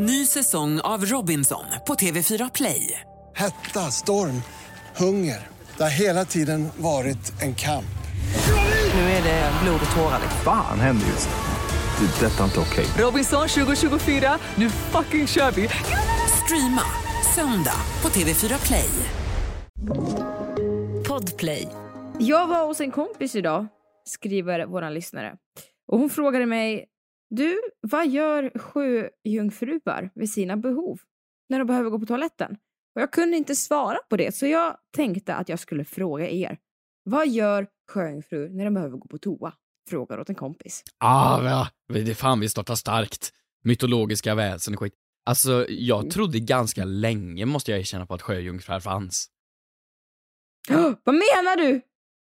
Ny säsong av Robinson på TV4 Play. Hetta, storm, hunger. Det har hela tiden varit en kamp. Nu är det blod och tårar. Fan händer just nu. Det. är Detta är inte okej. Robinson 2024, nu fucking kör vi! Streama söndag på TV4 Play. Podplay. Jag var hos en kompis idag, skriver våran lyssnare. Och hon frågade mig, du, vad gör sjöjungfrur vid sina behov? När de behöver gå på toaletten? Och jag kunde inte svara på det, så jag tänkte att jag skulle fråga er. Vad gör sjöjungfrur när de behöver gå på toa? Frågar åt en kompis. Ah, va? Det är fan vi startar starkt. Mytologiska väsen och skit. Alltså, jag Mm. trodde ganska länge, måste jag erkänna, på att sjöjungfrur fanns. Vad menar du?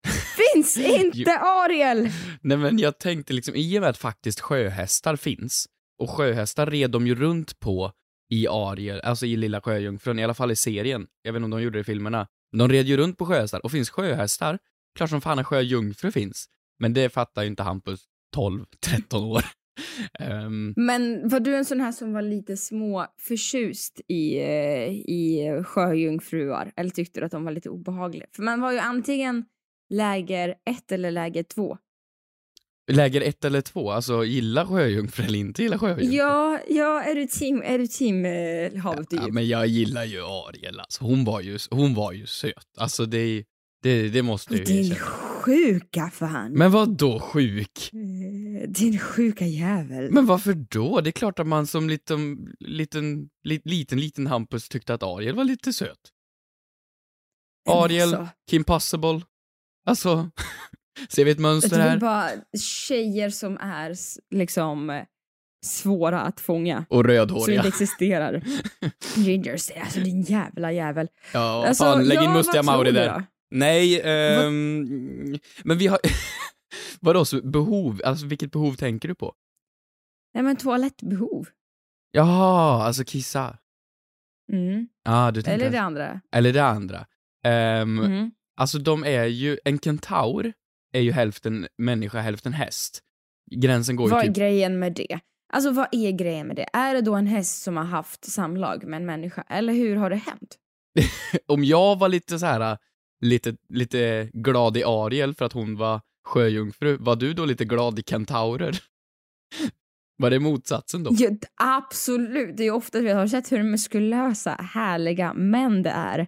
Finns inte Ariel? Nej men jag tänkte liksom, i och med att faktiskt sjöhästar finns, och sjöhästar red de ju runt på i Ariel, alltså i Lilla Sjöjungfrun, i alla fall i serien. Jag vet inte om de gjorde det i filmerna. Men de red ju runt på sjöhästar, och finns sjöhästar, klart som fan en sjöjungfru finns. Men det fattar ju inte Hampus 12-13 år. Ehm, Men var du en sån här som var lite små förtjust i, eh, i sjöjungfruar? Eller tyckte du att de var lite obehagliga? För man var ju antingen läger ett eller läger två. läger ett eller två, alltså gilla sjöjungfru eller inte gilla sjöjungfru? Ja, ja är du team, är du team eh, havdyr? Ja, men jag gillar ju Ariel alltså. Hon var ju, hon var ju söt. Alltså det, det, det måste jag ju Din erkänna. sjuka fan. Men vad då sjuk? Eh, Din sjuka jävel. Men varför då? Det är klart att man som liten, liten, li, liten, liten Hampus tyckte att Ariel var lite söt. Ariel, alltså, Kim Possible. Alltså, ser vi ett mönster Det är här? bara tjejer som är liksom svåra att fånga. Och Som rödhåriga. inte existerar. Gingers, alltså din jävla jävel. Ja, Alltså, fan, lägg in ja, mustiga Mauri där. Nej, ehm, men vi har... Vadå, så behov? Alltså vilket behov tänker du på? Nej men toalettbehov. Jaha, alltså kissa. Mm. Ja, du tänker... Eller det andra. Eller det andra. Ehm, Mm. Alltså de är ju, en kentaur är ju hälften människa, hälften häst. Gränsen går ju Vad är typ... grejen med det? Alltså vad är grejen med det? Är det då en häst som har haft samlag med en människa? Eller hur har det hänt? Om jag var lite så här lite, lite glad i Ariel för att hon var sjöjungfru, var du då lite glad i kentaurer? Var det motsatsen då? Ja, absolut. Det är ju ofta, vet, har sett hur muskulösa, härliga män det är?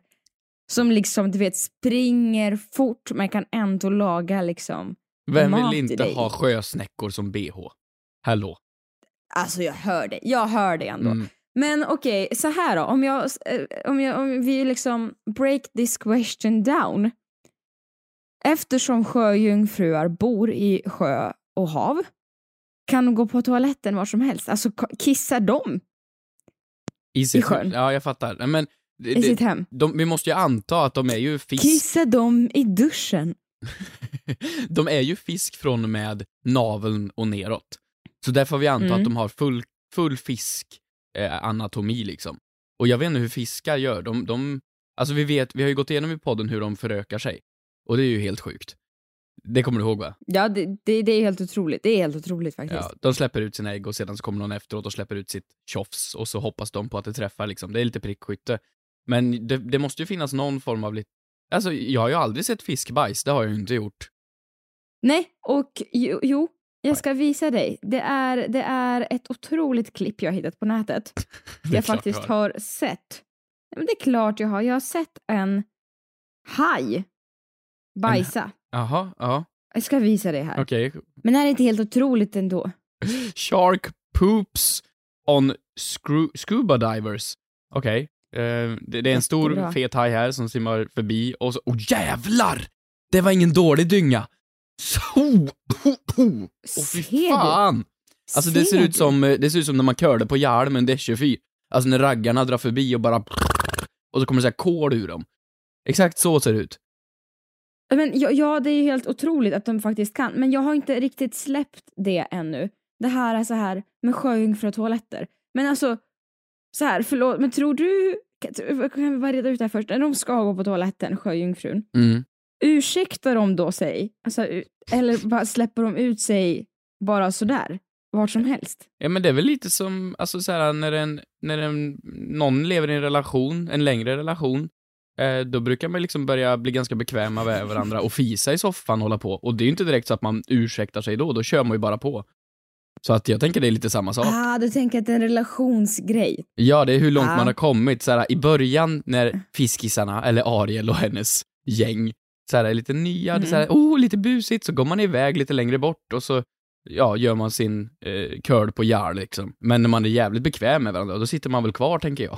Som liksom, du vet, springer fort men kan ändå laga liksom Vem mat vill i inte ha sjösnäckor som bh? Hallå? Alltså jag hör det, jag hör det ändå. Mm. Men okej, så här då. Om, jag, eh, om, jag, om vi liksom break this question down. Eftersom sjöjungfruar bor i sjö och hav kan de gå på toaletten var som helst. Alltså kissar de I, sitt, sjön. Ja, jag fattar. Men det, i sitt det, hem? de, vi måste ju anta att de är ju fisk. Kissar de i duschen? de är ju fisk från och med naveln och neråt. Så där får vi anta Mm. att de har full, full fisk eh, anatomi liksom. Och jag vet inte hur fiskar gör. De, de, alltså vi vet, vi har ju gått igenom i podden hur de förökar sig. Och det är ju helt sjukt. Det kommer du ihåg va? Ja, det, det, det är helt otroligt. Det är helt otroligt faktiskt. Ja, de släpper ut sina ägg och sedan så kommer någon efteråt och släpper ut sitt tjofs och så hoppas de på att det träffar liksom. Det är lite prickskytte. Men det, det måste ju finnas någon form av lite... Alltså, jag har ju aldrig sett fiskbajs, det har jag ju inte gjort. Nej, och jo, jo jag ska visa dig. Det är, det är ett otroligt klipp jag har hittat på nätet. Jag faktiskt jag har. har sett. Men det är klart jag har. Jag har sett en haj bajsa. Jaha, ja, Jag ska visa dig här. okej. Men det här är inte helt otroligt ändå. Shark poops on scru- scuba divers. Okej. Eh, det, det är en stor Jättebra. fet haj här som simmar förbi och så... Oh jävlar! Det var ingen dålig dynga! Så, oh, oh, oh. Fy du? fan! Alltså det ser, ut som, eh, det ser ut som när man körde på Jarl med en D24. Alltså när raggarna drar förbi och bara... Och så kommer det så här kol ur dem. Exakt så ser det ut. Men, ja, ja, det är ju helt otroligt att de faktiskt kan. Men jag har inte riktigt släppt det ännu. Det här är så här med sjöjungfrutoaletter. Men alltså, så här, förlåt, men tror du... Kan, vi bara reda ut det här först? När de ska gå på toaletten, sjöjungfrun, Mm. ursäktar de då sig? Alltså, eller bara släpper de ut sig bara sådär? vart som helst. Ja men det är väl lite som, alltså så här, när en, när en, någon lever i en relation, en längre relation, eh, då brukar man liksom börja bli ganska bekväma med varandra och fisa i soffan och hålla på. Och det är ju inte direkt så att man ursäktar sig då, då kör man ju bara på. Så att jag tänker det är lite samma sak. Ah, du tänker att det är en relationsgrej. Ja, det är hur långt Ah. man har kommit. Så här, I början när fiskisarna, eller Ariel och hennes gäng, så här, är lite nya, det är så här, oh, lite busigt, så går man iväg lite längre bort och så ja, gör man sin eh, curl på Jarl liksom. Men när man är jävligt bekväm med varandra, då sitter man väl kvar tänker jag.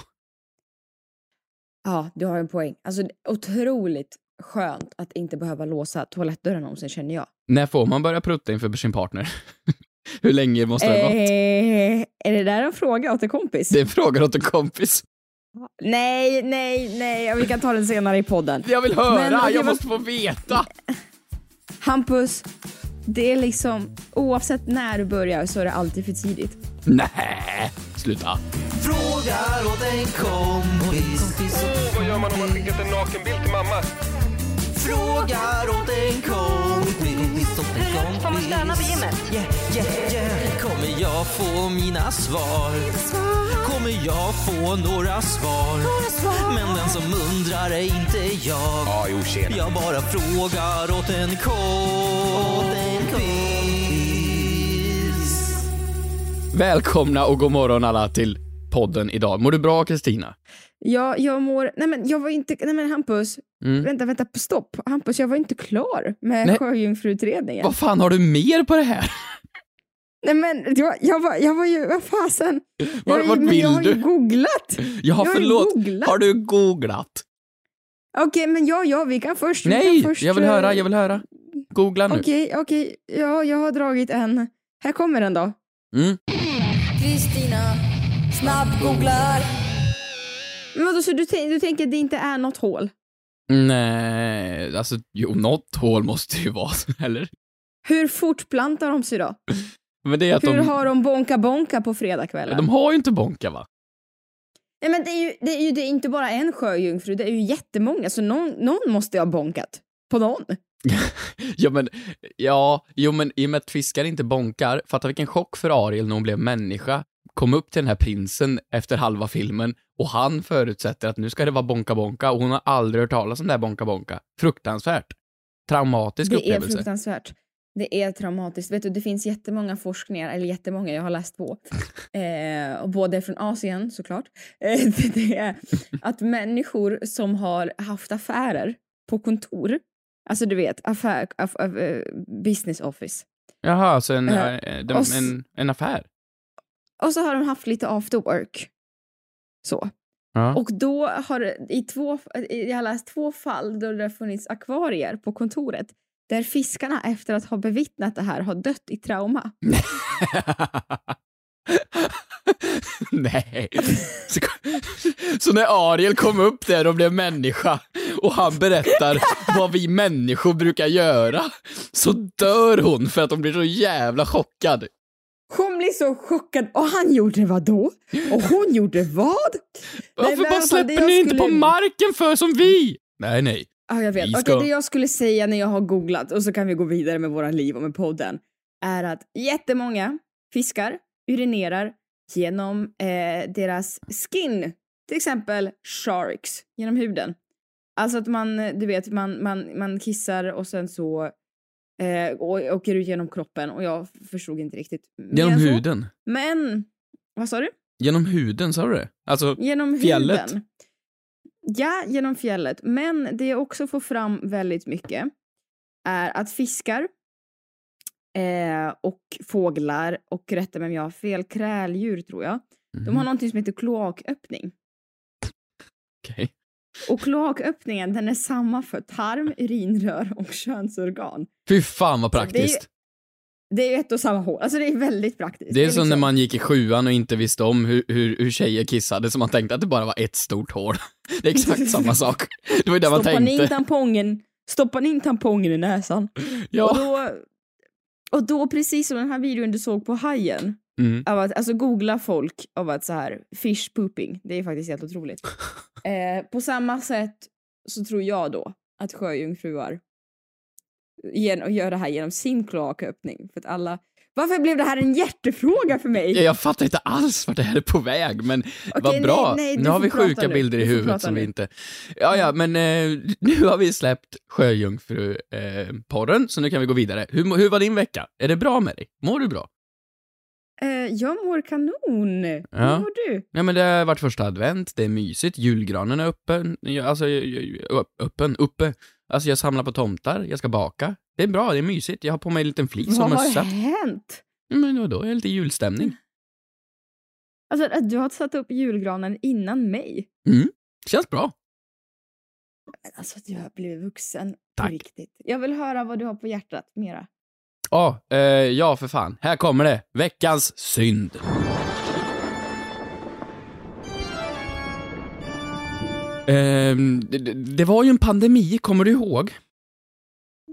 Ja, du har en poäng. Alltså otroligt skönt att inte behöva låsa toalettdörren någonsin känner jag. När får man börja prutta inför sin partner? hur länge måste det ha gått? Eh, är det där en fråga åt en kompis? Det är en fråga åt en kompis. Nej, nej, nej. Vi kan ta den senare i podden. Jag vill höra, Men, jag måste få veta! Hampus, det är liksom oavsett när du börjar så är det alltid för tidigt. Nej, sluta. Frågar åt en kompis. Vad gör man om man skickat en nakenbild till mamma? Frågar åt en kompis. Får man stöna på gymmet? Yeah, yeah, yeah. Kommer jag få mina svar? Kommer jag få några svar? Men den som undrar är inte jag. Ja, jo tjena. Jag bara frågar åt en kompis. Välkomna och god morgon alla till podden idag. Mår du bra Kristina? Ja, jag mår... Nej men jag var inte... Nej men Hampus, Mm. vänta, vänta, stopp. Hampus, jag var inte klar med Nej. Sjöjungfruutredningen. Vad fan har du mer på det här? Nej men jag, jag, var, jag var ju... Vad fasen? Var- Jag- vart men vill jag har ju du? googlat. Ja, Jag har förlåt. googlat. Har du googlat? Okej, men ja, ja, vi kan först... vi Nej, kan först, jag vill eh, höra, jag vill höra. Googla nu. Okej, okej. Ja, jag har dragit en. Här kommer den då. Mm. Kristina snabbgooglar. Men vadå, så du, du tänker att det inte är något hål? Nej, alltså jo, något hål måste det ju vara, eller? Hur fortplantar de sig då? Men det är att Hur de, har de bonka bonka på fredagskvällen? de har ju inte bonka va? Nej men det är ju, det är ju det är inte bara en sjöjungfru, det är ju jättemånga, så någon, någon måste ju ha bonkat. På någon. Ja men, ja, jo men i och med att fiskar inte bonkar, fatta vilken chock för Ariel när hon blev människa, kom upp till den här prinsen efter halva filmen och han förutsätter att nu ska det vara bonka bonka och hon har aldrig hört talas om det här bonka bonka. Fruktansvärt. Traumatisk Det är upplevelse. fruktansvärt. Det är traumatiskt. Vet du, det finns jättemånga forskningar, eller jättemånga, jag har läst på. Eh, och både från Asien såklart. Eh, det- det är att människor som har haft affärer på kontor, alltså du vet, affär, aff, aff, eh, business office. Jaha, så en, Eh, eh, och s- en, en affär? Och så har de haft lite after work. Så. Ja. Och då har i två, jag har läst två fall då det har funnits akvarier på kontoret där fiskarna efter att ha bevittnat det här har dött i trauma. Nej. Så, så när Ariel kom upp där och blev människa och han berättar vad vi människor brukar göra så dör hon för att hon blir så jävla chockad. Hon blir så chockad och han gjorde vad då? Och hon gjorde vad? Varför bara det släpper ni inte på marken för som vi? Nej, nej. Ja, jag vet. Vi Okej, ska- det jag skulle säga när jag har googlat och så kan vi gå vidare med våra liv och med podden är att jättemånga fiskar urinerar genom eh, deras skin, till exempel sharks, genom huden. Alltså att man, du vet, man, man, man kissar och sen så eh, å- åker ut genom kroppen och jag förstod inte riktigt. Genom så. huden. Men, vad sa du? Genom huden, sa du det? Alltså, Genom Fjället? huden. Ja, genom fjället. Men det jag också får fram väldigt mycket är att fiskar eh, och fåglar och rätta mig om jag har fel, kräldjur tror jag. De Mhm. har någonting som heter kloaköppning. okej. Och kloaköppningen den är samma för tarm, urinrör och könsorgan. Fy fan vad det är praktiskt. Det är ju ett och samma hål. Alltså det är väldigt praktiskt. Det är som när liksom- man gick i sjuan och inte visste om hur, hur, hur tjejer kissade, så man tänkte att det bara var ett stort hål. Det är exakt samma sak. Det var ju det man ni in tänkte. tampongen, stoppar in tampongen i näsan. Och, Ja. då, och då, precis som den här videon du såg på hajen, Mm. av att alltså googla folk av att så här fish pooping, det är faktiskt helt otroligt. eh, på samma sätt så tror jag då att sjöjungfrur gör det här genom sin kloaköppning. För att alla, Varför blev det här en hjärtefråga för mig? Ja, jag fattar inte alls vart det här är på väg, men vad Okej, bra. nej, nej, nu har vi sjuka nu. bilder i huvudet som vi nu. inte... Ja, ja, men eh, nu har vi släppt Sjöjungfru-porren, så nu kan vi gå vidare. Hur, hur var din vecka? Är det bra med dig? Mår du bra? Eh, jag mår kanon. Hur Ja. mår du? Ja, men det har varit första advent, det är mysigt, julgranen är öppen, alltså öppen, uppe. Alltså jag samlar på tomtar, jag ska baka. Det är bra, det är mysigt. Jag har på mig en liten flis och Vad har mössa. hänt? Men vadå, jag är lite julstämning. Alltså du har satt upp julgranen innan mig. Mm, känns bra. Men Alltså du har blivit vuxen Tack. på riktigt. Jag vill höra vad du har på hjärtat mera. Ja, eh, ja för fan. Här kommer det. Veckans synd. Det, det- det var ju en pandemi, kommer du ihåg?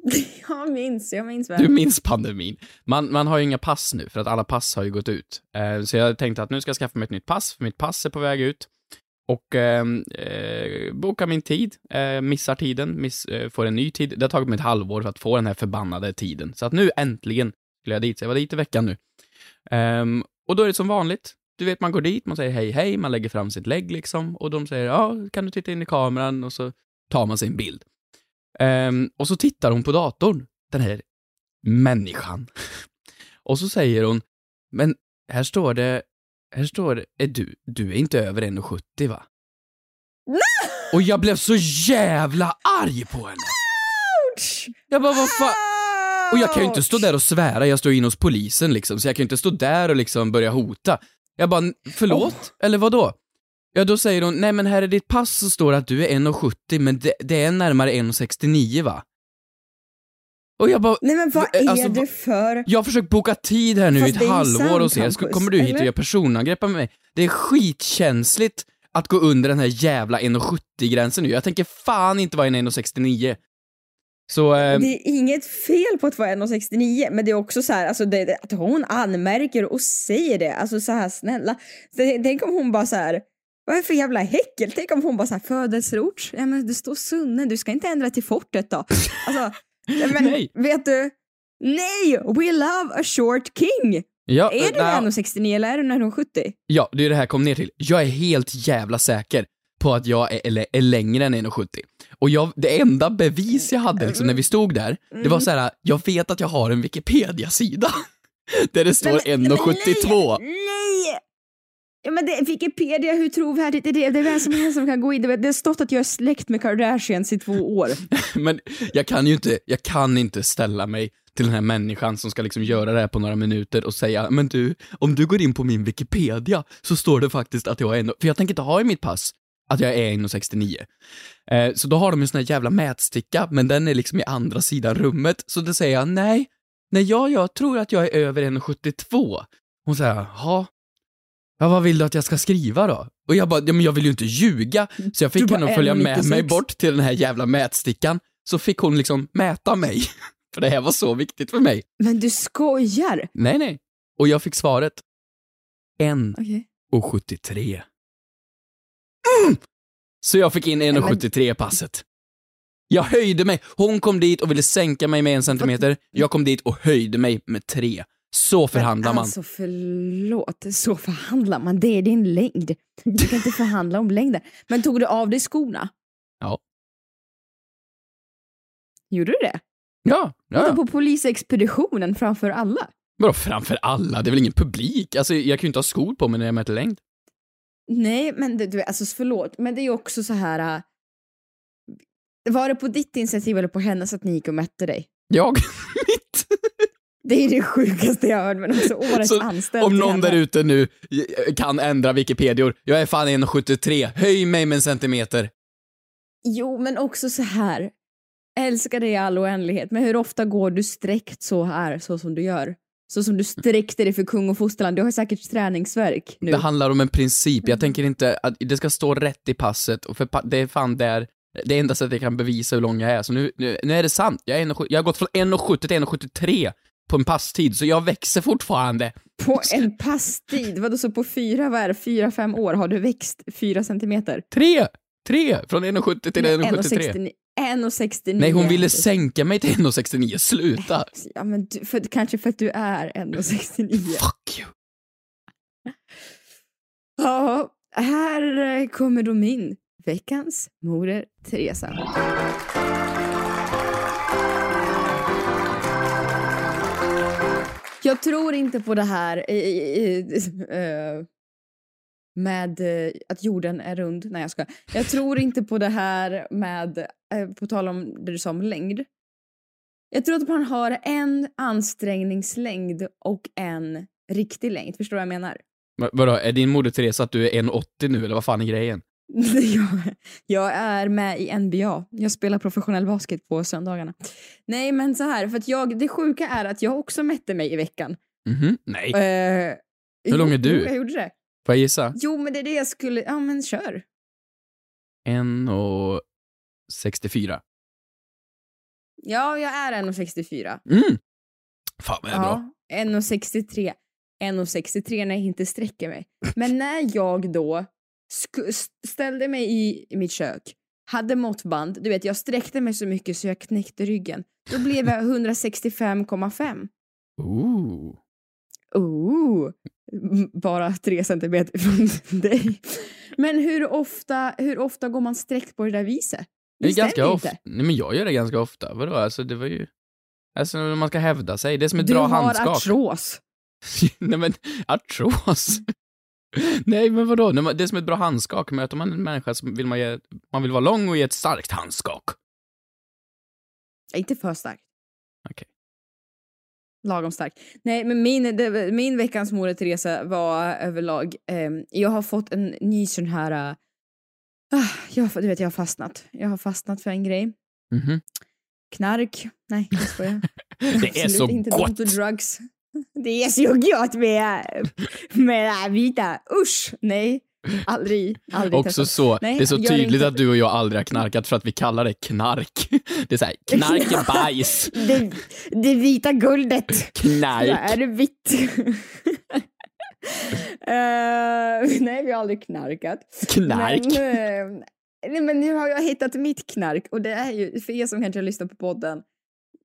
Jag minns, jag minns väl. Du minns pandemin. Man, man har ju inga pass nu, för att alla pass har ju gått ut. Eh, så jag tänkte att nu ska jag skaffa mig ett nytt pass, för mitt pass är på väg ut. Och ehm, eh, bokar min tid, eh, missar tiden, miss, eh, får en ny tid. Det har tagit mig ett halvår för att få den här förbannade tiden. Så att nu äntligen skulle jag dit, så jag var dit i veckan nu. Um, och då är det som vanligt. Du vet, man går dit, man säger hej hej, man lägger fram sitt lägg liksom. Och de säger ja, kan du titta in i kameran? Och så tar man sin bild. Um, och så tittar hon på datorn, den här människan. Och så säger hon, men här står det, här står det, är du, du är inte över 1,70 va? Och jag blev så jävla arg på henne! Jag bara, vad fan? Och jag kan ju inte stå där och svära, jag står in hos polisen liksom, så jag kan ju inte stå där och liksom börja hota. Jag bara, förlåt? Eller vad då? Ja, då säger hon, nej men här är ditt pass så står det att du är 1,70 men det, det är närmare 1,69 va? Och jag bara, Nej men vad v- är alltså, det för... jag har försökt boka tid här nu Fast i ett halvår och se, sant, ska, Hampus, kommer du hit och eller? gör personangrepp med mig? Det är skitkänsligt att gå under den här jävla 1,70-gränsen nu. Jag tänker fan inte vara en 1,69. Så, eh, Det är inget fel på att vara 1,69 men det är också så här, alltså det, att hon anmärker och säger det, alltså så här snälla. Så, tänk om hon bara så här, vad är det för jävla häckel? Tänk om hon bara så här, födelseort, ja men det står Sunne, du ska inte ändra till fortet då. Alltså, men Nej. vet du? Nej! We love a short king! ja, är du nej, 1,69 eller är du 1,70? Ja, det är det här kom ner till. Jag är helt jävla säker på att jag är, eller, är längre än 1,70. Och jag, det enda bevis jag hade liksom, när vi stod där, det var så här: jag vet att jag har en Wikipedia-sida. Där det står Nej, men- 1,72. Nej! nej! Ja, men det, Wikipedia, hur trovärdigt är det? Det är vem som helst som kan gå in. Det har stått att jag är släkt med Kardashians i två år. Men jag kan ju inte, jag kan inte ställa mig till den här människan som ska liksom göra det här på några minuter och säga, men du, om du går in på min Wikipedia så står det faktiskt att jag är en, för jag tänker inte ha i mitt pass att jag är 1,69. Eh, så då har de en sån här jävla mätsticka, men den är liksom i andra sidan rummet, så då säger jag nej, nej jag, jag tror att jag är över 1,72. Hon säger, jaha, ja vad vill du att jag ska skriva då? Och jag bara, ja men jag vill ju inte ljuga, så jag fick henne att följa med 1,96. mig bort till den här jävla mätstickan, så fick hon liksom mäta mig. För det här var så viktigt för mig. Men du skojar! Nej, nej. Och jag fick svaret. 1 Okej. och 73. Mm! Så jag fick in 1,73 i passet. Jag höjde mig. Hon kom dit och ville sänka mig med en centimeter. Jag kom dit och höjde mig med tre. Så förhandlar man. Alltså förlåt, så förhandlar man. Det är din längd. Du kan inte förhandla om längden. Men tog du av dig skorna? Ja. Gjorde du det? Ja, ja, på polisexpeditionen framför alla? Vadå framför alla? Det är väl ingen publik? Alltså, jag kan ju inte ha skor på mig när jag mäter längd. Nej, men du, alltså förlåt, men det är ju också så här. äh, Var det på ditt initiativ eller på hennes att ni gick och mätte dig? Jag. Det är det sjukaste jag har hört, men också årets Så anställd. Om någon där ute nu kan ändra Wikipedior, jag är fan 1,73. Höj mig med en centimeter. Jo, men också så här. Älskar dig i all oändlighet, men hur ofta går du sträckt så här, så som du gör? Så som du sträckte dig för kung och fosterland. Du har säkert träningsverk nu. Det handlar om en princip. Jag tänker inte att det ska stå rätt i passet och för det är fan där det enda sättet jag kan bevisa hur lång jag är. Så nu, nu, nu är det sant. Jag, är 1,70 jag har gått från 1,70 till 1,73 på en passtid, så jag växer fortfarande. På en passtid, vadå så på fyra, vad är det, fyra, fem år har du växt fyra centimeter? Tre! Tre! Från 1,70 till Nej, 1,73. 1,69. 1,69. Nej, hon ville sänka mig till 1,69. Sluta! Ja, men du, för, kanske för att du är 1,69. Fuck you. Ja, här kommer då min veckans moder Teresa. Jag tror inte på det här i, i, i, eh, med uh, att jorden är rund. Nej, jag ska. Jag tror inte på det här med, uh, på tal om det du sa om längd. Jag tror att man har en ansträngningslängd och en riktig längd. Förstår du vad jag menar? Men Vadå, är din moder Teresa att du är 1,80 nu eller vad fan är grejen? jag, jag är med i NBA. Jag spelar professionell basket på söndagarna. Nej, men så här, för att jag, det sjuka är att jag också mätte mig i veckan. Mhm, nej. Eh, Hur lång är jo, du? Jag gjorde det. Får jag gissa? Jo, men det är det jag skulle... Ja, men kör. 1,64. Ja, jag är 1,64. Mm! Fan vad jag är bra. Ja, 1,63. 1,63 när jag inte sträcker mig. Men när jag då ställde mig i, i mitt kök, hade måttband, du vet jag sträckte mig så mycket så jag knäckte ryggen. Då blev jag 165,5. Ooh. Ooh, bara tre centimeter från dig. Men hur ofta, hur ofta går man sträckt på det där viset? Det är stämmer ganska ofta. Nej men jag gör det ganska ofta. Vadå, alltså det var ju... Alltså när man ska hävda sig, det är som ett Du bra har handskak. artros. Nej men, artros? Nej men vadå, det är som ett bra handskak. Möter man en människa så vill man ge, man vill vara lång och ge ett starkt handskak. Inte för starkt. Okej. Lagom stark. Nej, men min, det, min veckans moder Teresa var överlag, ehm, jag har fått en ny sån här, ah, jag, du vet jag har fastnat. Jag har fastnat för en grej. Mhm. Knark. Nej, jag skojar. Det är så gott! Dr. Drugs. Det är så gott med, med det här vita. Usch! Nej, aldrig. aldrig Också testat. så, Nej, det är så tydligt inte- att du och jag aldrig har knarkat för att vi kallar det knark. Det är såhär, knark är bajs. Det, det vita guldet. Knark. Jag är vitt. Eh, nej, vi har aldrig knarkat. Knark. Men, eh, nej, men nu har jag hittat mitt knark och det är ju, för er som kanske lyssnar på podden,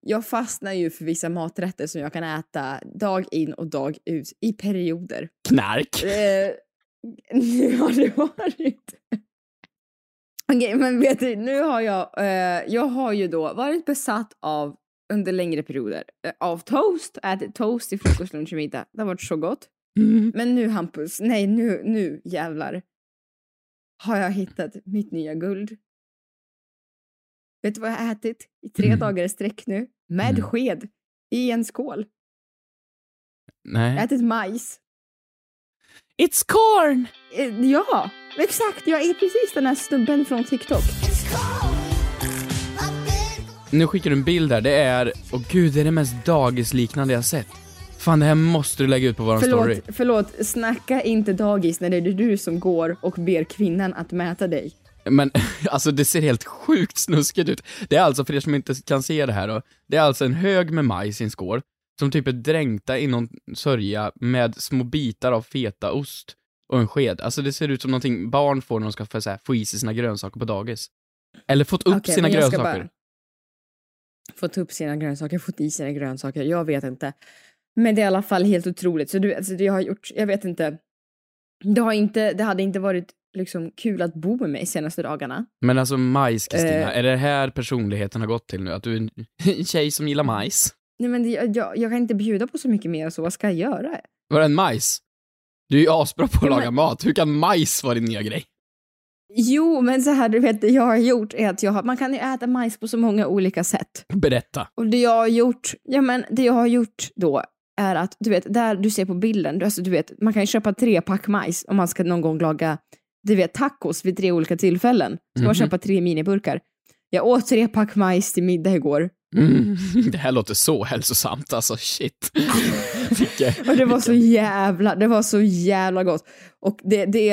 jag fastnar ju för vissa maträtter som jag kan äta dag in och dag ut i perioder. Knark. Eh, nu har det varit... Okej, men vet du, nu har jag, eh, jag har ju då varit besatt av, under längre perioder, eh, av toast, ätit toast i frukost, lunch och middag. Det har varit så gott. Mm. Men nu Hampus, nej nu, nu jävlar, har jag hittat mitt nya guld. Vet du vad jag har ätit i tre Mm. dagar i sträck nu? Med Mm. sked. I en skål. Jag har Nej. ätit majs. It's corn! Eh, Ja, exakt. Jag är precis den här snubben från TikTok. Nu skickar du en bild här, det är, åh gud, det är det mest dagisliknande jag sett. Fan, det här måste du lägga ut på våran story. Förlåt, förlåt, snacka inte dagis när det är du som går och ber kvinnan att mäta dig. Men alltså det ser helt sjukt snuskigt ut. Det är alltså, för er som inte kan se det här då, det är alltså en hög med majs i en skål, som typ är dränkta i någon sörja med små bitar av fetaost och en sked. Alltså det ser ut som någonting barn får när de ska så här, få i sig sina grönsaker på dagis. Eller fått upp Okej, sina grönsaker. bara- Fått upp sina grönsaker, fått i sina grönsaker, jag vet inte. Men det är i alla fall helt otroligt. Så du, alltså jag har gjort, jag vet inte. Det, har inte, det hade inte varit liksom kul att bo med mig senaste dagarna. Men alltså majs, Kristina, Eh. är det här personligheten har gått till nu? Att du är en tjej som gillar majs? Nej men det, jag, jag kan inte bjuda på så mycket mer så vad ska jag göra? Var det en majs? Du är ju asbra på att Ja, men- laga mat, hur kan majs vara din nya grej? Jo men så här, du vet det jag har gjort är att jag har, man kan ju äta majs på så många olika sätt. Berätta. Och det jag har gjort, ja men det jag har gjort då är att du vet där du ser på bilden, du- alltså du vet man kan ju köpa tre pack majs om man ska någon gång laga du vet tacos vid tre olika tillfällen. Ska man Mhm. köpa tre miniburkar. Jag åt tre pack majs till middag igår Mm. Det här låter så hälsosamt alltså, shit. Och det var så jävla, det var så jävla gott. Och det, det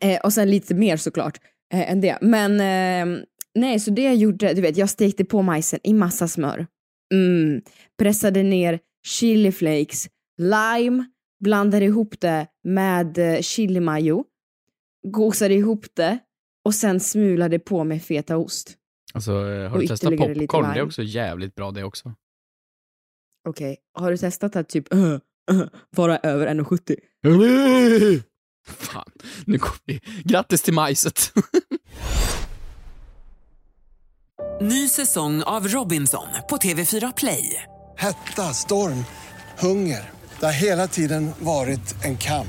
eh, och sen lite mer såklart eh, än det. Men eh, nej, så det jag gjorde, du vet, jag stekte på majsen i massa smör. Mm. Pressade ner chili flakes, lime, blandade ihop det med eh, chili mayo, gosade ihop det och sen smulade på med fetaost. Alltså, eh, har du testat popcorn? Det är också jävligt bra det också. Okej, har du testat att typ uh, uh, vara över 1,70? Fan, nu går vi. Grattis till majset. Ny säsong av Robinson på TV4 Play. Hetta, storm, hunger. Det har hela tiden varit en kamp.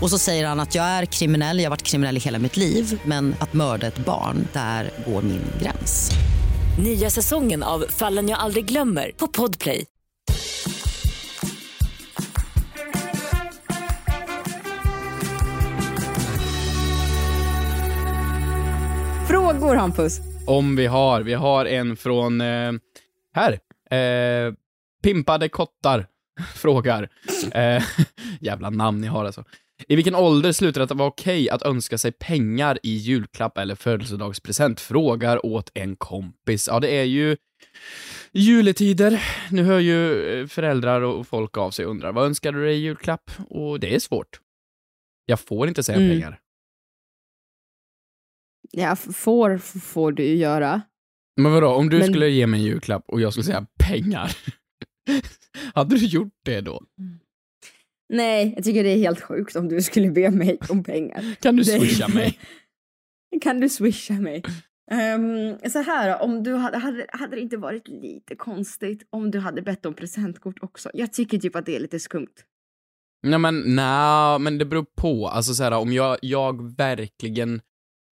Och så säger han att jag är kriminell, jag har varit kriminell i hela mitt liv men att mörda ett barn, där går min gräns. Nya säsongen av Fallen jag aldrig glömmer på Podplay. Frågor Hampus? Om vi har. Vi har en från, eh, här. Eh, Pimpade kottar frågar. Eh, jävla namn ni har alltså. I vilken ålder slutar det att vara okej att önska sig pengar i julklapp eller födelsedagspresent? Frågar åt en kompis. Ja, det är ju juletider. Nu hör ju eh, föräldrar och folk av sig och undrar, vad önskar du dig i julklapp? Och det är svårt. Jag får inte säga Mm. pengar. Ja, får får du ju göra. Men vadå, om du Men- skulle ge mig en julklapp och jag skulle säga pengar, hade du gjort det då? Nej, jag tycker det är helt sjukt om du skulle be mig om pengar. Kan du swisha mig? Kan du swisha mig? Ehm, så här, om du hade, hade, hade det inte varit lite konstigt om du hade bett om presentkort också? Jag tycker typ att det är lite skumt. Nej men, nej, men det beror på. Alltså så här, om jag, jag verkligen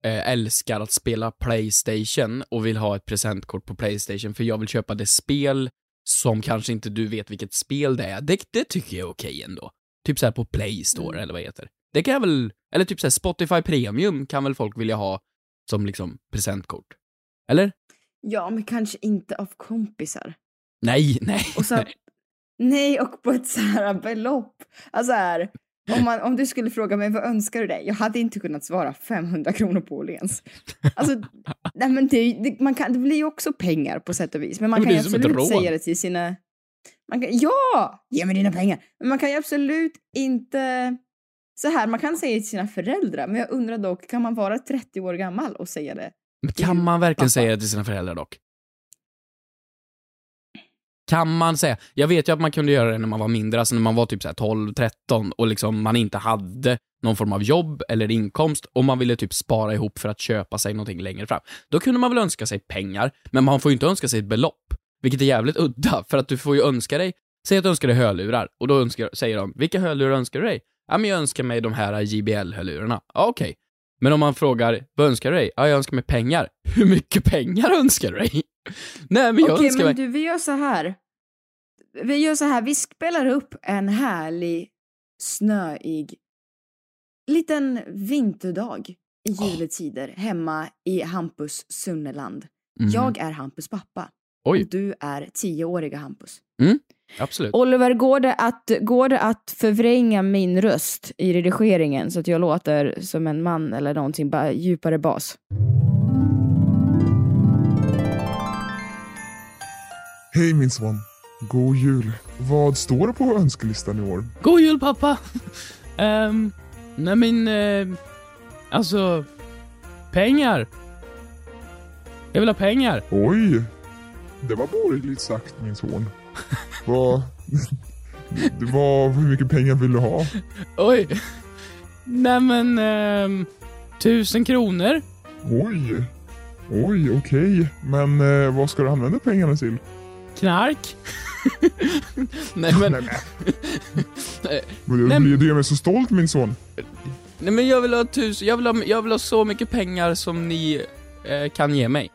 eh, älskar att spela Playstation och vill ha ett presentkort på Playstation för jag vill köpa det spel som kanske inte du vet vilket spel det är. Det, det tycker jag är okej ändå. Typ så här på Play Store eller vad det heter. Det kan jag väl, eller typ så här Spotify Premium kan väl folk vilja ha som liksom presentkort. Eller? Ja, men kanske inte av kompisar. Nej, nej. Och så, nej, och på ett så här belopp. Alltså här, om, man, om du skulle fråga mig vad önskar du dig? Jag hade inte kunnat svara 500 kronor på Åhléns. Alltså, nej, men det, det, man kan, det blir ju också pengar på sätt och vis. Men man Men kan ju absolut säga det till sina... Man kan, ja! Ge mig dina pengar! Men man kan ju absolut inte... Så här, man kan säga till sina föräldrar, men jag undrar dock, kan man vara 30 år gammal och säga det? Men kan man verkligen pappa. säga det till sina föräldrar dock? Kan man säga? Jag vet ju att man kunde göra det när man var mindre, alltså när man var typ så här 12, 13 och liksom man inte hade någon form av jobb eller inkomst och man ville typ spara ihop för att köpa sig någonting längre fram. Då kunde man väl önska sig pengar, men man får ju inte önska sig ett belopp. Vilket är jävligt udda, för att du får ju önska dig, säg att du önskar dig hörlurar, och då önskar, säger de, vilka hörlurar önskar du dig? Ja, men jag önskar mig de här JBL-hörlurarna. Ja, okej. Men om man frågar, vad önskar du dig? Ja, jag önskar mig pengar. Hur mycket pengar önskar du dig? Nej, men jag Okej, önskar men mig... du, vi gör så här. Vi gör så här, vi spelar upp en härlig, snöig, liten vinterdag i juletider hemma i Hampus Sunneland. Mhm. Jag är Hampus pappa. Oj. Och du är tioåriga Hampus. Mm, absolut. Oliver, går det, att, går det att förvränga min röst i redigeringen så att jag låter som en man eller någonting, bara djupare bas? Hej min son. God jul. Vad står det på önskelistan i år? God jul pappa! um, nej men, eh, alltså, pengar. Jag vill ha pengar. Oj. Det var borgerligt sagt min son. Vad... Det var... Hur mycket pengar vill du ha? Oj. Nej men, ehm, tusen kronor. Oj. Oj, okej. Men eh, vad ska du använda pengarna till? Knark. nej men, Nej, nej, Men du, Nej, du gör mig så stolt min son. nej men jag vill ha tusen, jag vill ha, jag vill ha så mycket pengar som ni eh, kan ge mig.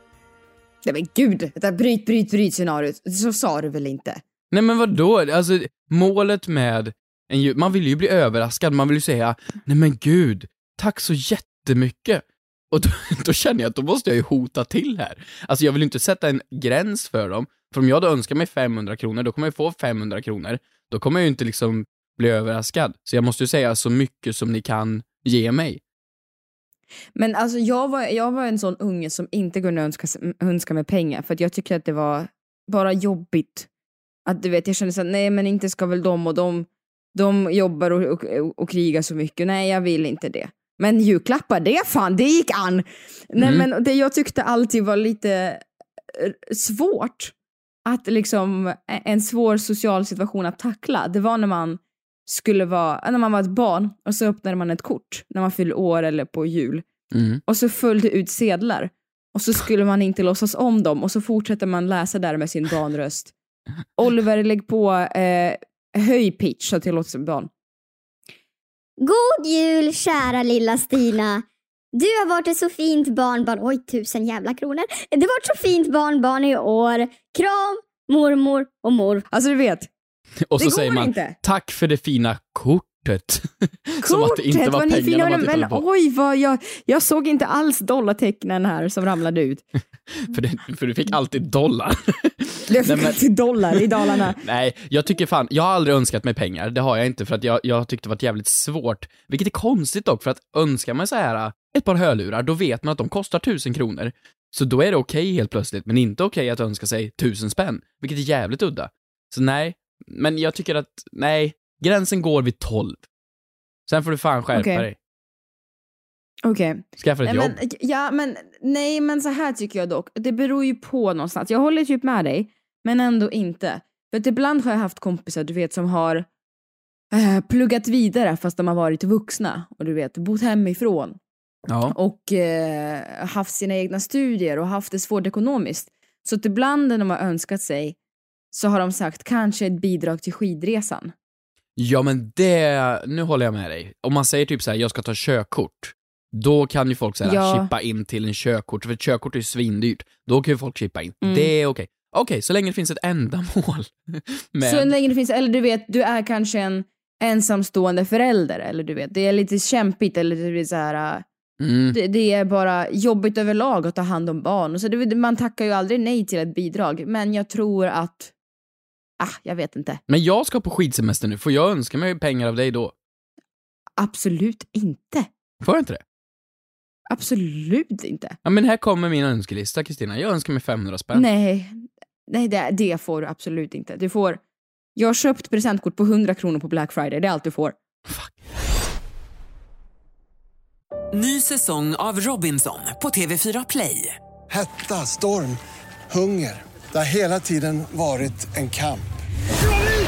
Nej men gud, det där bryt, bryt, bryt scenariot. Så sa du väl inte? Nej men vadå? Alltså, målet med en jul, man vill ju bli överraskad, man vill ju säga nej men gud, tack så jättemycket. Och då, då känner jag att då måste jag ju hota till här. Alltså jag vill ju inte sätta en gräns för dem. För om jag då önskar mig 500 kronor, då kommer jag få 500 kronor. Då kommer jag ju inte liksom bli överraskad. Så jag måste ju säga så mycket som ni kan ge mig. Men alltså jag var, jag var en sån unge som inte kunde önska, önska mig pengar för att jag tycker att det var bara jobbigt. Att du vet, jag kände såhär, nej men inte ska väl de och de, de jobbar och, och, och krigar så mycket. Nej, jag vill inte det. Men julklappar, det fan, det gick an! Nej Mm. men det jag tyckte alltid var lite eh, svårt att liksom, en svår social situation att tackla, det var när man skulle vara, när man var ett barn och så öppnade man ett kort när man fyllde år eller på jul Mm. och så föll det ut sedlar och så skulle man inte låtsas om dem och så fortsätter man läsa där med sin barnröst. Oliver, lägg på eh, höj pitch så att det låter som barn. God jul kära lilla Stina. Du har varit ett så fint barnbarn. Oj, tusen jävla kronor. Du har varit så fint barnbarn i år. Kram, mormor och mor. Alltså du vet. Och så Det säger man, inte. tack för det fina kortet. Som att det inte Kortet, var vad ni fina, men på. oj vad jag, jag såg inte alls dollartecknen här som ramlade ut. För, det, för du fick alltid dollar. Det Nej, men- fick dollar i Dalarna. Nej, jag tycker fan, jag har aldrig önskat mig pengar, det har jag inte för att jag, jag tyckte det varit jävligt svårt. Vilket är konstigt dock, för att önskar man så här äh, ett par hörlurar, då vet man att de kostar tusen kronor. Så då är det okej helt plötsligt, men inte okej att önska sig tusen spänn, vilket är jävligt udda. Så nej, men jag tycker att, nej, gränsen går vid 12. Sen får du fan skärpa Okej. dig. Okej. Skaffa ett jobb. men, ja, men, nej, men så här tycker jag dock. Det beror ju på någonstans. Jag håller typ med dig, men ändå inte. För att ibland har jag haft kompisar, du vet, som har eh, pluggat vidare fast de har varit vuxna och du vet, bott hemifrån Ja. och eh, haft sina egna studier och haft det svårt ekonomiskt. Så att ibland när de har önskat sig så har de sagt kanske ett bidrag till skidresan. Ja men det, nu håller jag med dig. Om man säger typ så här, jag ska ta körkort, då kan ju folk säga Ja. chippa in till en körkort, för ett körkort är ju svindyrt. Då kan ju folk chippa in. Mm. Det är okej. Okej, så länge det finns ett ändamål. Men, Så länge det finns, eller du vet, du är kanske en ensamstående förälder eller du vet, det är lite kämpigt eller det blir så här. äh, mm, Det, det är bara jobbigt överlag att ta hand om barn. Och så det, man tackar ju aldrig nej till ett bidrag, men jag tror att, ah, jag vet inte. men jag ska på skidsemester nu, får jag önska mig pengar av dig då? Absolut inte. Får jag inte det? Absolut inte. Ja men här kommer min önskelista Kristina, jag önskar mig 500 spänn. Nej, nej det, det får du absolut inte. Du får, jag har köpt presentkort på 100 kronor på Black Friday, det är allt du får. Ny säsong av Robinson på TV4 Play. Hetta, storm, hunger. Det har hela tiden varit en kamp.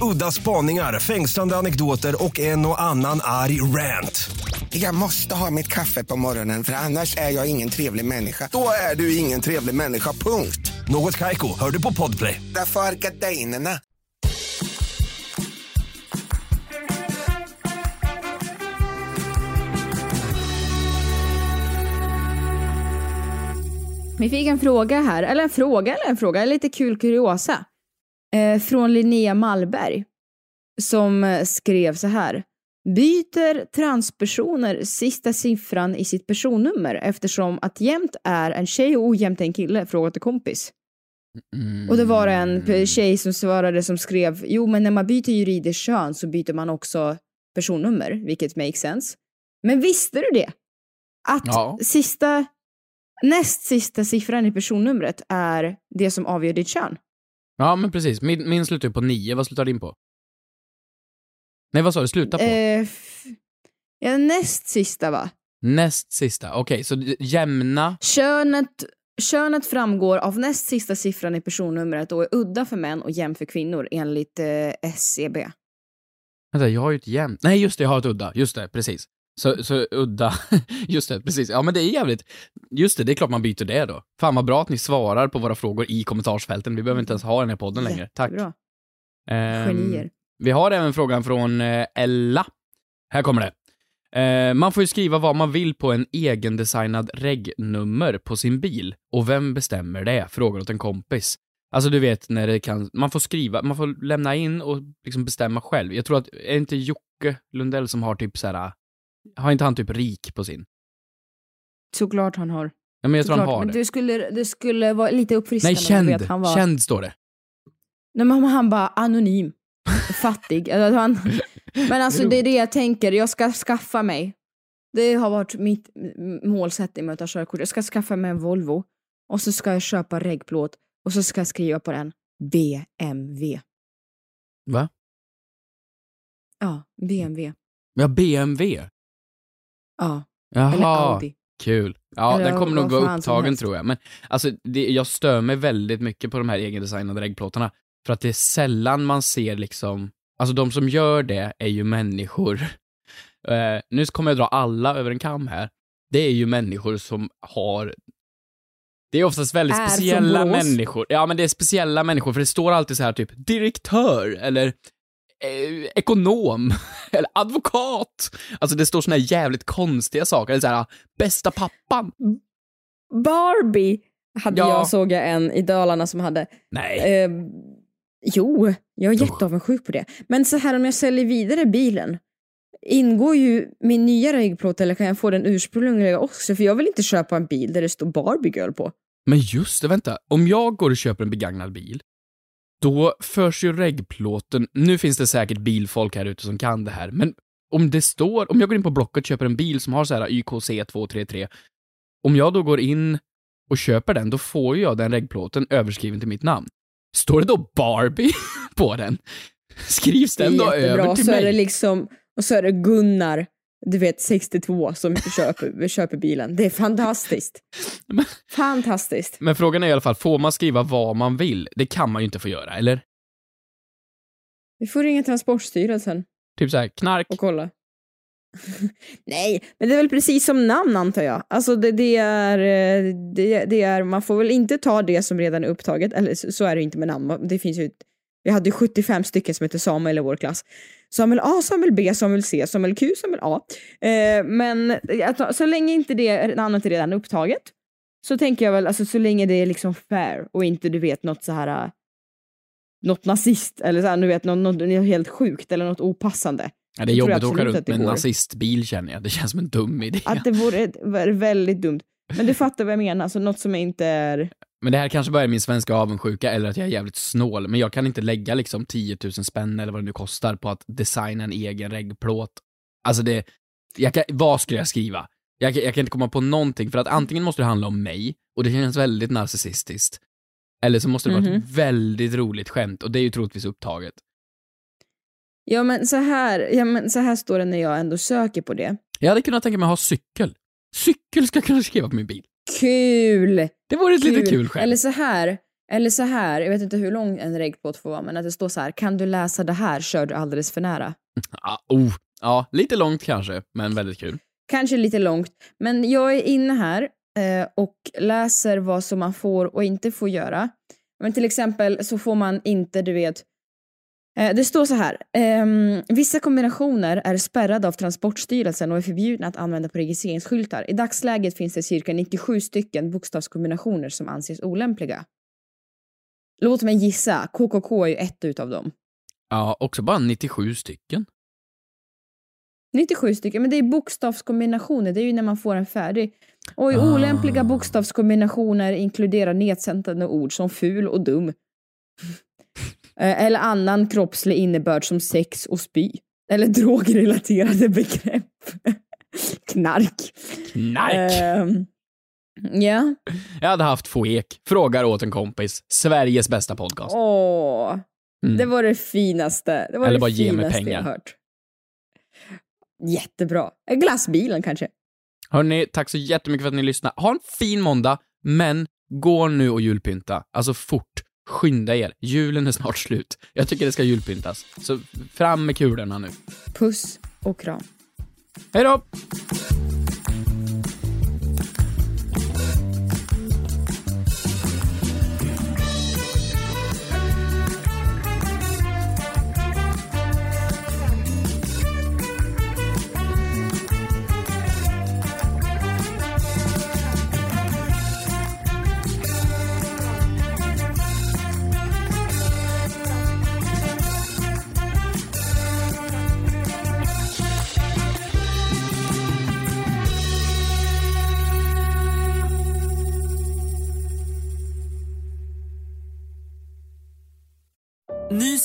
Udda spaningar, fängslande anekdoter och en och annan arg rant. Jag måste ha mitt kaffe på morgonen för annars är jag ingen trevlig människa. Då är du ingen trevlig människa, punkt. Något Kaiko, hör du på Podplay. Därför är gardinerna. Vi fick en fråga här, eller en fråga eller en fråga, lite kul kuriosa. Eh, från Linnea Malberg. Som eh, skrev så här. Byter transpersoner sista siffran i sitt personnummer eftersom att jämt är en tjej och ojämt en kille? Frågat till kompis. Mm. Och det var en p- tjej som svarade som skrev jo men när man byter juridiskt kön så byter man också personnummer, vilket makes sense. Men visste du det? Att Ja. sista, näst sista siffran i personnumret är det som avgör ditt kön. Ja men precis, min, min slutar ju på 9, vad slutar din på? Nej vad sa du, sluta på? Eh, ja, näst sista va? Näst sista, okej så jämna, Könet, könet framgår av näst sista siffran i personnumret och är udda för män och jämn för kvinnor enligt eh, SCB. vänta jag har ju ett jämnt, nej just det jag har ett udda, just det, precis. Så, så udda. Just det, precis. Ja men det är jävligt, just det, det är klart man byter det då. Fan vad bra att ni svarar på våra frågor i kommentarsfälten. Vi behöver inte ens ha den här podden längre. Tack. Bra. Ehm, Genier. Vi har även frågan från eh, Ella. Här kommer det. Eh, man får ju skriva vad man vill på en egendesignad regnummer på sin bil. Och vem bestämmer det? Frågar åt en kompis. Alltså du vet när det kan, man får skriva, man får lämna in och liksom bestämma själv. Jag tror att, är det inte Jocke Lundell som har typ så här. Har inte han typ rik på sin? Såklart han har. Ja men jag tror han Såklart. har Men det. det skulle, det skulle vara lite Nej, uppfriskande känd. att han var... Känd står det. Nej men han bara anonym. Fattig. Alltså, han... Men alltså det är det jag tänker, jag ska skaffa mig. Det har varit mitt målsättning med att ta körkort. Jag ska skaffa mig en Volvo och så ska jag köpa reggplåt och så ska jag skriva på den BMW. Va? Ja, BMW. Ja, BMW. Ja. Jaha. Eller Audi. Kul. Ja, Eller den kommer nog vara fan som upptagen helst. tror jag. Men alltså, det, jag stör mig väldigt mycket på de här egendesignade reggplåtarna. För att det är sällan man ser liksom, alltså de som gör det är ju människor. Eh, nu kommer jag dra alla över en kam här. Det är ju människor som har det är oftast väldigt Är speciella människor. Ja, men det är speciella människor, för det står alltid så här typ direktör eller eh, ekonom eller advokat. Alltså det står såna här jävligt konstiga saker. Eller så här, bästa pappan. Barbie hade Ja. jag, såg jag en i Dalarna som hade. Nej. Eh, jo, jag är jätteavundsjuk på det. Men så här om jag säljer vidare bilen, ingår ju min nya reggplåt eller kan jag få den ursprungliga också? För jag vill inte köpa en bil där det står Barbie Girl på. Men just det, vänta. Om jag går och köper en begagnad bil, då förs ju reggplåten... Nu finns det säkert bilfolk här ute som kan det här, men om det står... Om jag går in på Blocket och köper en bil som har så här YKC 233, om jag då går in och köper den, då får ju jag den reggplåten överskriven till mitt namn. Står det då Barbie på den? Skrivs den då över till så mig? Är det liksom, och så är det Gunnar, du vet 62, som köper, köper bilen. Det är fantastiskt. Fantastiskt. Men frågan är i alla fall, får man skriva vad man vill? Det kan man ju inte få göra, eller? Vi får ringa Transportstyrelsen Typ så här, knark. och kolla. Nej, men det är väl precis som namn antar jag. Alltså det, det, är, eh, det, det är, man får väl inte ta det som redan är upptaget, eller så, så är det inte med namn. Det finns ju, vi hade ju 75 stycken som heter Samuel i vår klass. Samuel A, Samuel B, Samuel C, Samuel Q, Samuel A. Eh, men att, så länge inte det namnet är redan upptaget så tänker jag väl, alltså så länge det är liksom fair och inte du vet något så här eh, något nazist eller så här, du vet något, något helt sjukt eller något opassande. Ja, det är jobbigt att åka runt med en nazistbil känner jag. Det känns som en dum idé. Att det vore väldigt dumt. Men du fattar vad jag menar, alltså något som inte är... Men det här kanske bara är min svenska avundsjuka eller att jag är jävligt snål, men jag kan inte lägga liksom 10 000 spänn eller vad det nu kostar på att designa en egen reggplåt. Alltså det, jag kan, vad skulle jag skriva? Jag, kan- jag kan inte komma på någonting, för att antingen måste det handla om mig, och det känns väldigt narcissistiskt, eller så måste det vara Mhm. ett väldigt roligt skämt, och det är ju troligtvis upptaget. Ja men så här, ja, men så här står det när jag ändå söker på det. Jag hade kunnat tänka mig att ha cykel. Cykel ska jag kunna skriva på min bil. Kul! Det vore ett litet kul skämt. Eller så här, eller så här, jag vet inte hur lång en reggplåt får vara, men att det står så här, kan du läsa det här kör du alldeles för nära. Ja, oh, ja, lite långt kanske, men väldigt kul. Kanske lite långt, men jag är inne här eh, och läser vad som man får och inte får göra. Men till exempel så får man inte, du vet, det står så här, ehm, vissa kombinationer är spärrade av Transportstyrelsen och är förbjudna att använda på registreringsskyltar. I dagsläget finns det cirka 97 stycken bokstavskombinationer som anses olämpliga. Låt mig gissa, KKK är ju ett utav dem. Ja, också bara 97 stycken. 97 stycken, men det är bokstavskombinationer, det är ju när man får en färdig. Och i Ah. olämpliga bokstavskombinationer inkluderar nedsättande ord som ful och dum. Eh, Eller annan kroppslig innebörd som sex och spy. Eller drogrelaterade begrepp. Knark. Knark! Ehm, Ja. Jag hade haft få ek. Frågar åt en kompis. Sveriges bästa podcast. Åh. Mm. Det var det finaste. Det var Eller det bara ge mig pengar. jag hört. Jättebra. Glassbilen kanske. Hörni, tack så jättemycket för att ni lyssnade. Ha en fin måndag, men gå nu och julpynta. Alltså fort. Skynda er. Julen är snart slut. Jag tycker det ska julpyntas. Så fram med kulorna nu. Puss och kram. Hej då!